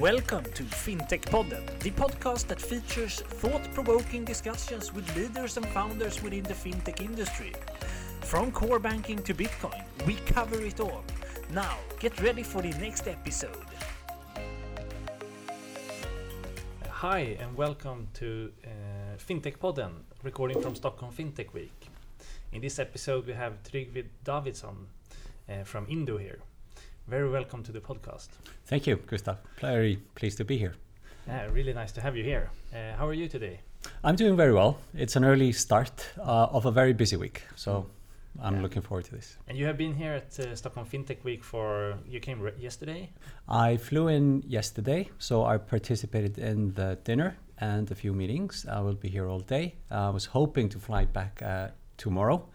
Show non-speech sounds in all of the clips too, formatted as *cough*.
Welcome to FinTech Podden, the podcast that features thought provoking discussions with leaders and founders within the fintech industry. From core banking to Bitcoin, we cover it all. Now, get ready for the next episode. Hi, and welcome to uh, FinTech Podden, recording from Stockholm FinTech Week. In this episode, we have Tryggvi Davidsson uh, from Indo here. Very welcome to the podcast. Thank you, Gustav. Very pleased to be here. Yeah, really nice to have you here. Uh, how are you today? I'm doing very well. It's an early start uh, of a very busy week, so I'm Yeah. looking forward to this. And you have been here at uh, Stockholm FinTech Week for you came yesterday. I flew in yesterday, so I participated in the dinner and a few meetings. I will be here all day. I was hoping to fly back uh, tomorrow,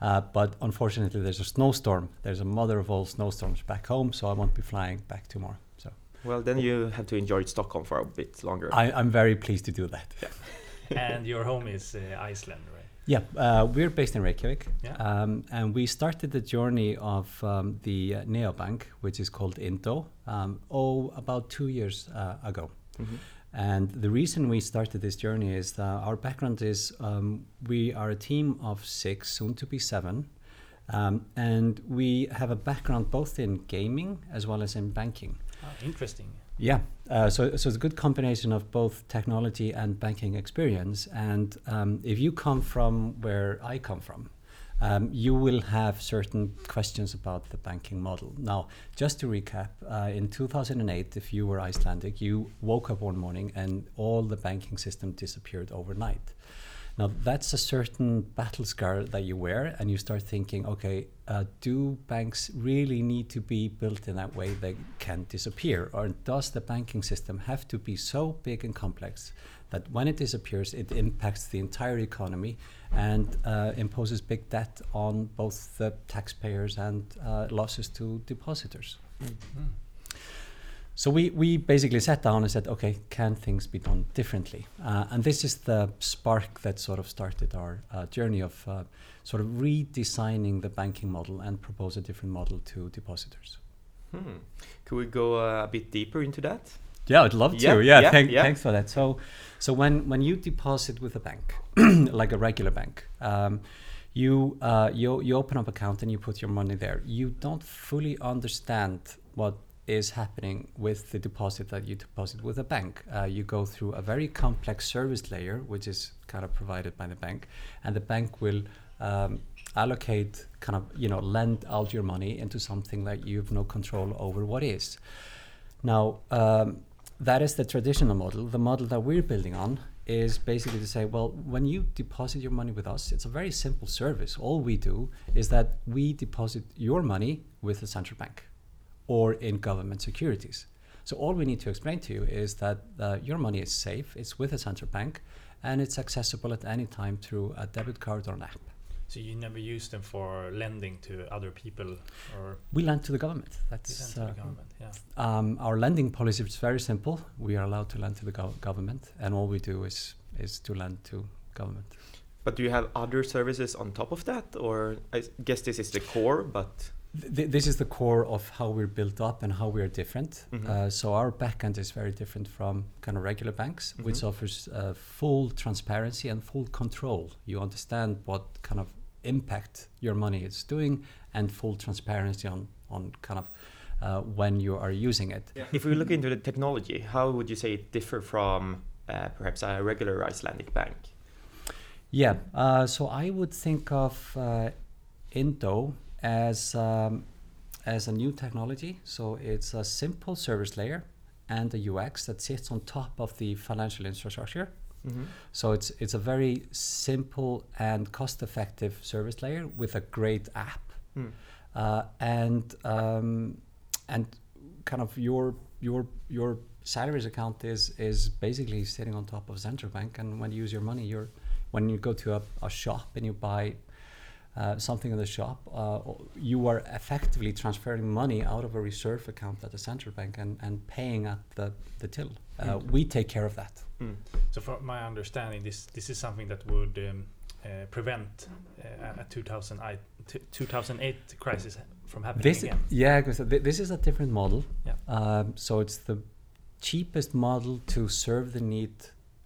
uh, but unfortunately, there's a snowstorm. There's a mother of all snowstorms back home, so I won't be flying back tomorrow. So Well, then you have to enjoy Stockholm for a bit longer. I, I'm very pleased to do that. *laughs* and your home is uh, Iceland, right? Yeah, uh, we're based in Reykjavik, Yeah. um, and we started the journey of um, the uh, neobank, which is called Indo, um, oh, about two years uh, ago. Mhm. And the reason we started this journey is that our background is um, we are a team of six, soon to be seven, um, and we have a background both in gaming as well as in banking. Ah, interesting. Yeah, uh, so so it's a good combination of both technology and banking experience. And um, if you come from where I come from, um, you will have certain questions about the banking model. Now, just to recap, uh, in 2008, if you were Icelandic, you woke up one morning and all the banking system disappeared overnight. Now, that's a certain battle scar that you wear, and you start thinking, okay, uh, do banks really need to be built in that way they can disappear? Or does the banking system have to be so big and complex that when it disappears, it impacts the entire economy and uh, imposes big debt on both the taxpayers and uh, losses to depositors? Mm. So we, we basically sat down and said, okay, can things be done differently? Uh, and this is the spark that sort of started our uh, journey of uh, sort of redesigning the banking model and propose a different model to depositors. Hmm. Could we go uh, a bit deeper into that? Yeah, I'd love Yeah, to. Yeah, yeah, thank, yeah. thanks for that. So, so when when you deposit with a bank, *clears throat* like a regular bank, um, you uh, you you open up account and you put your money there. You don't fully understand what is happening with the deposit that you deposit with a bank. Uh, you go through a very complex service layer, which is kind of provided by the bank, and the bank will. Um, allocate kind of you know lend out your money into something that you have no control over what is now, um, that is the traditional model. The model that we're building on is basically to say, well, when you deposit your money with us, it's a very simple service. All we do is that we deposit your money with the central bank or in government securities. So all we need to explain to you is that uh, your money is safe, it's with a central bank, and it's accessible at any time through a debit card or an app. So you never use them for lending to other people or We lend to the government. That's lend to uh, the government? Yeah. Um, our lending policy is very simple. We are allowed to lend to the gov- government, and all we do is is to lend to government. But do you have other services on top of that? Or I guess this is the core, but Th- th- this is the core of how we're built up and how we are different. Mhm. Uh, so our backend is very different from kind of regular banks, which Mhm. offers uh, full transparency and full control. You understand what kind of impact your money is doing, and full transparency on on kind of uh, when you are using it. if we look into the technology, how would you say it differ from uh, perhaps a regular Icelandic bank? Yeah, uh, so I would think of uh, Indo as um, as a new technology. So it's a simple service layer and a UX that sits on top of the financial infrastructure. Mm-hmm. So it's it's a very simple and cost-effective service layer with a great app, Hmm. uh, and um, and kind of your your your salaries account is is basically sitting on top of central bank, and when you use your money, you're when you go to a, a shop and you buy uh, something in the shop, uh, you are effectively transferring money out of a reserve account at the central bank and, and paying at the, the till. Uh, Mm. We take care of that. Mm. So from my understanding, this this is something that would um, uh, prevent uh, a 2008, t- 2008 crisis from happening This, again. yeah, because th- this is a different model. Yeah. Um, so it's the cheapest model to serve the need,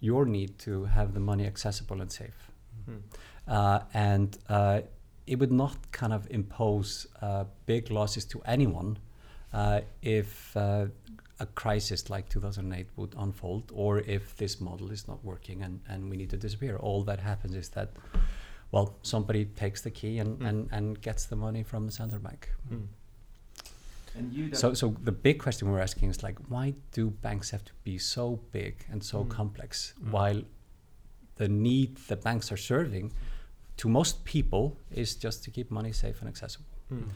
your need to have the money accessible and safe. Mm. Uh, and uh, it would not kind of impose uh, big losses to anyone uh, if uh, a crisis like 2008 would unfold or if this model is not working and, and we need to disappear. All that happens is that, well, somebody takes the key and, Mm. and, and gets the money from the central bank. Mm. And you So, so the big question we're asking is like, why do banks have to be so big and so Mm. complex, Mm. while the need the banks are serving to most people is just to keep money safe and accessible. Mm.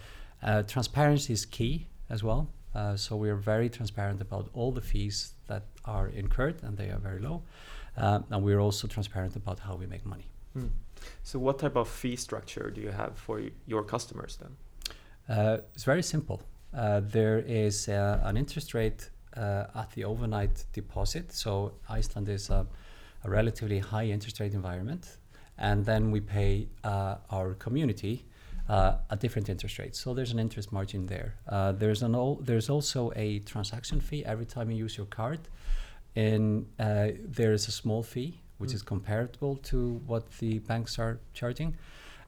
Uh, transparency is key as well. Uh, so we are very transparent about all the fees that are incurred, and they are very low. Uh, and we are also transparent about how we make money. Mm. So, what type of fee structure do you have for your customers then? Uh, it's very simple. Uh, there is uh, an interest rate uh, at the overnight deposit. So Iceland is a, a relatively high interest rate environment, and then we pay uh, our community uh, a different interest rate. So there's an interest margin there. Uh, there's an al- there's also a transaction fee every time you use your card, and uh, there is a small fee which Mm. is comparable to what the banks are charging.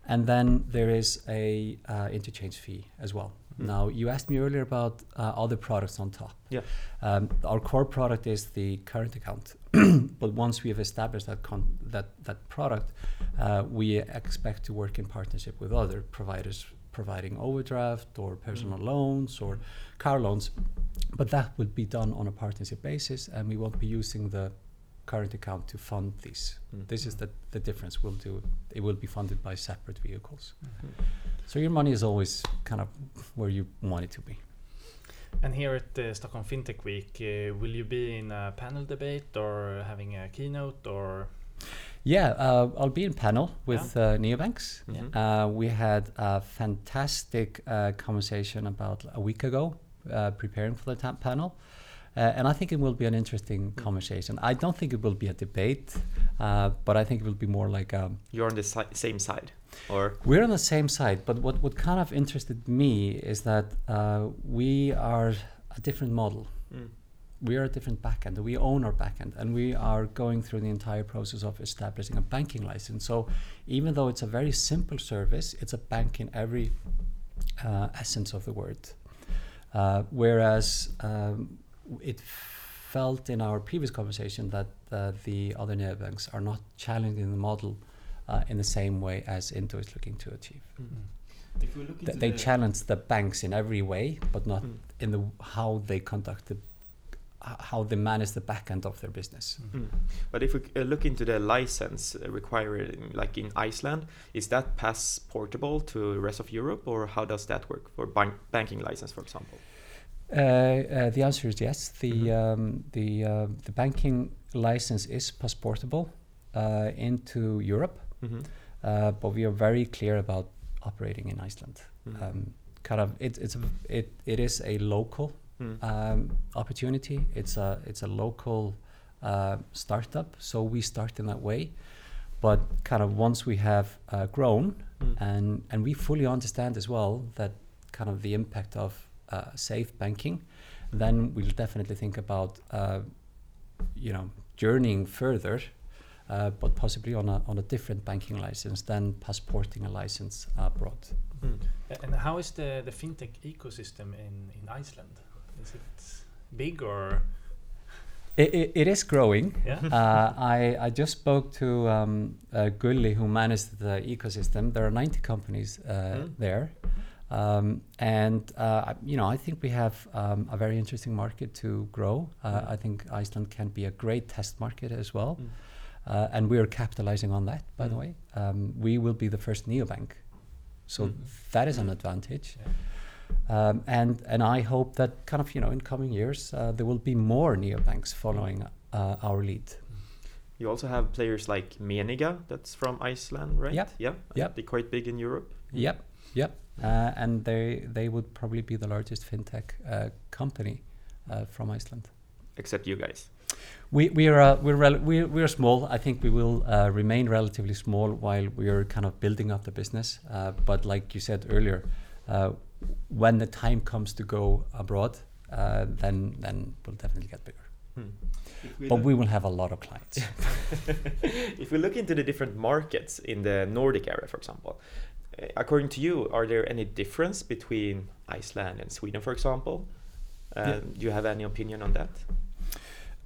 And then there is a uh, interchange fee as well. Mm. Now you asked me earlier about uh, other products on top. Yeah. Um, our core product is the current account, *clears throat* but once we have established that con- that that product, uh, we expect to work in partnership with other providers providing overdraft or personal loans or car loans. But that would be done on a partnership basis, and we won't be using the current account to fund these. Mm. This is the, the difference. We'll do it will be funded by separate vehicles. Mm. So your money is always kind of where you want it to be. And here at the Stockholm FinTech Week, uh, will you be in a panel debate or having a keynote or? Yeah, uh, I'll be in panel with uh, neobanks. Mhm. Uh, we had a fantastic uh, conversation about a week ago, uh, preparing for the ta- panel. Uh, and I think it will be an interesting Mm. conversation. I don't think it will be a debate, uh, but I think it will be more like um, You're on the si- same side, or we're on the same side. But what, what kind of interested me is that uh, we are a different model. Mm. we are a different backend. We own our backend, and we are going through the entire process of establishing a banking license. So, even though it's a very simple service, it's a bank in every uh, essence of the word. Uh, whereas um, it felt in our previous conversation that uh, the other neobanks are not challenging the model uh, in the same way as Indo is looking to achieve. If we look Th- into they the- challenge the banks in every way, but not Mm. in the how they conduct the how they manage the back end of their business. Mm. But if we uh, look into the license uh, required, like in Iceland, is that passportable to the rest of Europe, or how does that work for bank banking license, for example? Uh, uh, the answer is yes. The Mhm. um, the uh, the banking license is passportable uh, into Europe, Mm-hmm. uh, but we are very clear about operating in Iceland. Mm. Um, kind of, it, it's a, it it is a local Mm. um, opportunity. It's a it's a local uh, startup, so we start in that way. But kind of once we have uh, grown, Mm. and and we fully understand as well that kind of the impact of uh, safe banking, then we'll definitely think about uh, you know journeying further. Uh, but possibly on a on a different banking license than passporting a license abroad. Mm. And how is the, the FinTech ecosystem in, in Iceland? Is it big or? It, it, it is growing. Yeah. *laughs* uh, I, I just spoke to um, uh, Gulli, who managed the ecosystem. There are 90 companies uh, Mm. there. Um, and, uh, you know, I think we have um, a very interesting market to grow. Uh, Mm. I think Iceland can be a great test market as well. Mm. Uh, and we are capitalizing on that, by the Mm. way. Um, we will be the first neobank. So Mm. that is an advantage. Um, and and I hope that kind of you know in coming years uh, there will be more neobanks following uh, our lead. You also have players like Meniga, that's from Iceland, right? Yep. Yeah. Yep. They're quite big in Europe. Yep, yep. Uh, and they they would probably be the largest fintech uh, company uh, from Iceland. Except you guys. We we are uh, we're rel- we're we're small. I think we will uh, remain relatively small while we are kind of building up the business. Uh, but like you said earlier, uh, when the time comes to go abroad, uh, then then we'll definitely get bigger. Hmm. We But we will have a lot of clients. *laughs* if we look into the different markets in the Nordic area, for example, according to you, are there any difference between Iceland and Sweden, for example? Uh, Yeah. Do you have any opinion on that?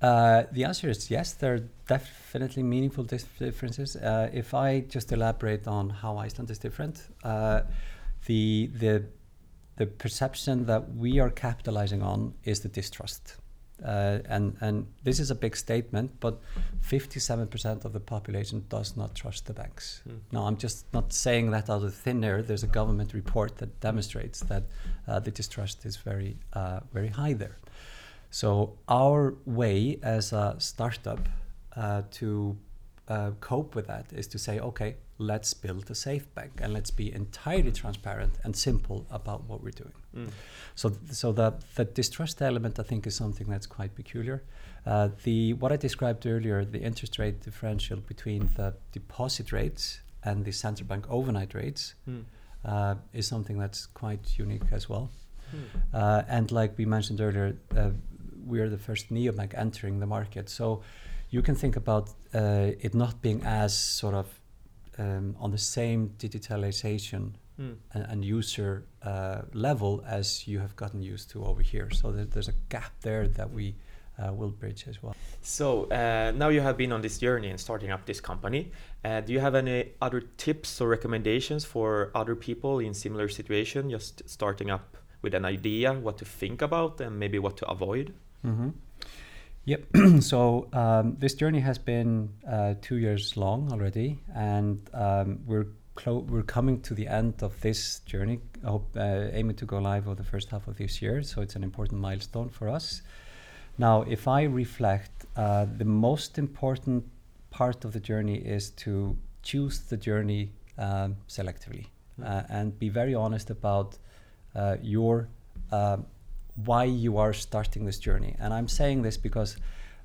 Uh, the answer is yes. There are definitely meaningful dif- differences. Uh, if I just elaborate on how Iceland is different, uh, the the the perception that we are capitalizing on is the distrust, uh, and and this is a big statement, but 57% of the population does not trust the banks. Hmm. No, I'm just not saying that out of thin air. There's a government report that demonstrates that uh, the distrust is very uh, very high there. So our way as a startup uh, to uh, cope with that is to say, okay, let's build a safe bank and let's be entirely transparent and simple about what we're doing. Mm. So, so the the distrust element, I think, is something that's quite peculiar. Uh, the what I described earlier, the interest rate differential between the deposit rates and the central bank overnight rates, Mm. uh, is something that's quite unique as well. Mm. Uh, and like we mentioned earlier, uh, we are the first neobank entering the market. So you can think about uh, it not being as sort of um, on the same digitalization Mm. and, and user uh, level as you have gotten used to over here. So there, there's a gap there that we uh, will bridge as well. So uh, now you have been on this journey and starting up this company. Uh, do you have any other tips or recommendations for other people in similar situation, just starting up with an idea, what to think about, and maybe what to avoid? Mm-hmm. Yep. *clears throat* so um, this journey has been uh, two years long already, and um, we're clo- we're coming to the end of this journey. I hope uh, aiming to go live over the first half of this year. So it's an important milestone for us. Now, if I reflect, uh, the most important part of the journey is to choose the journey um, selectively Mm. uh, and be very honest about uh, your um why you are starting this journey. And I'm saying this because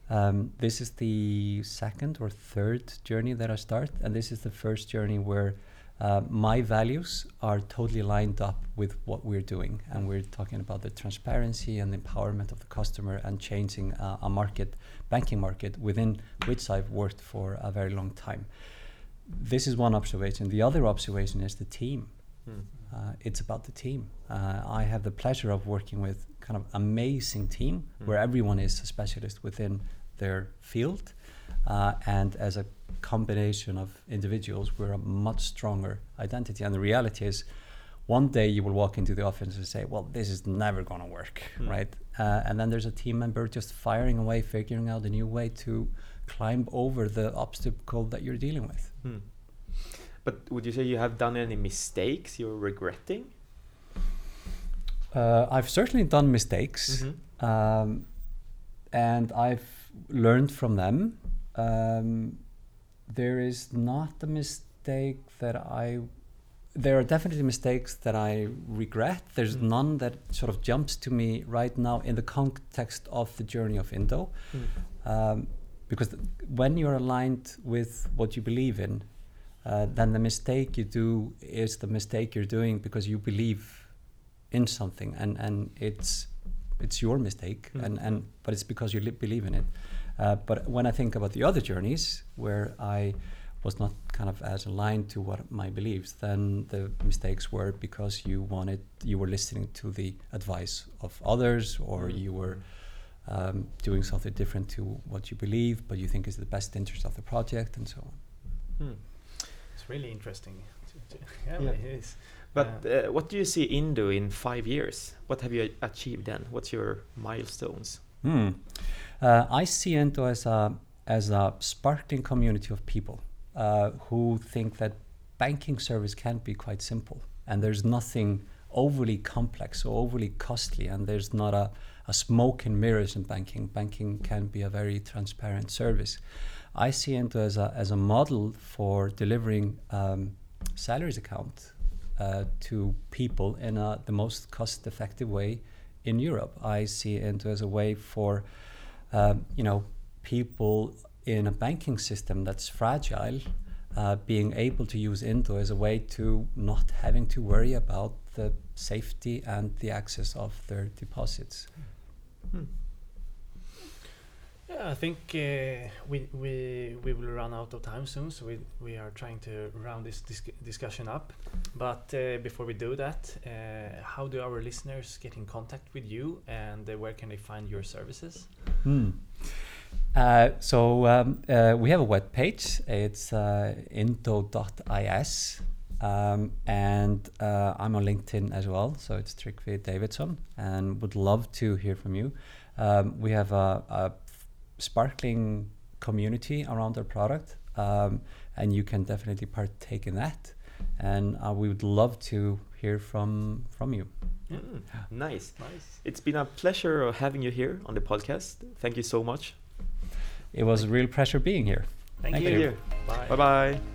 um, this is the second or third journey that I start, and this is the first journey where uh, my values are totally lined up with what we're doing. And we're talking about the transparency and empowerment of the customer and changing uh, a market, banking market, within which I've worked for a very long time. This is one observation. The other observation is the team Mm. Uh, it's about the team. Uh, I have the pleasure of working with kind of amazing team Mm. where everyone is a specialist within their field, uh, and as a combination of individuals, we're a much stronger identity. And the reality is, one day you will walk into the office and say, "Well, this is never going to work," Mm. right? Uh, and then there's a team member just firing away, figuring out a new way to climb over the obstacle that you're dealing with. Hmm. But would you say you have done any mistakes you're regretting? Uh, I've certainly done mistakes. Mhm. um, and I've learned from them. Um, there is not a mistake that I. There are definitely mistakes that I regret. There's Mm. none that sort of jumps to me right now in the context of the journey of Indo, Mm. um, because when you're aligned with what you believe in, uh, then the mistake you do is the mistake you're doing because you believe in something, and and it's it's your mistake, Mm. and and but it's because you li- believe in it. Uh, but when I think about the other journeys where I was not kind of as aligned to what my beliefs, then the mistakes were because you wanted you were listening to the advice of others, or Mm. you were um, doing something different to what you believe, but you think is the best interest of the project, and so on. Hmm. It's really interesting. to- to- *laughs* Yeah, Yeah. it is. But Yeah. uh, what do you see Indo in five years? What have you achieved then? What's your milestones? Hmm. Uh, I see Indo as a as a sparkling community of people uh, who think that banking service can be quite simple, and there's nothing overly complex or overly costly, and there's not a, a smoke and mirrors in banking. Banking can be a very transparent service. I see Indo as a as a model for delivering um, salaries account uh, to people in a, the most cost-effective way in Europe. I see Indo as a way for um, you know people in a banking system that's fragile uh, being able to use Indo as a way to not having to worry about the safety and the access of their deposits. Hmm. Yeah, I think uh, we, we we will run out of time soon, so we, we are trying to round this dis- discussion up. But uh, before we do that, uh, how do our listeners get in contact with you, and uh, where can they find your services? Hmm. Uh, so um, uh, we have a web page. It's uh, indo.is. Um, and uh, I'm on LinkedIn as well, so it's Tryggvi Davidsson, and would love to hear from you. Um, we have a, a sparkling community around our product, um, and you can definitely partake in that. And uh, we would love to hear from from you. Mm, nice. Nice. It's been a pleasure having you here on the podcast. Thank you so much. It was a real pleasure being here. Thank, Thank you. you. Bye. Bye bye.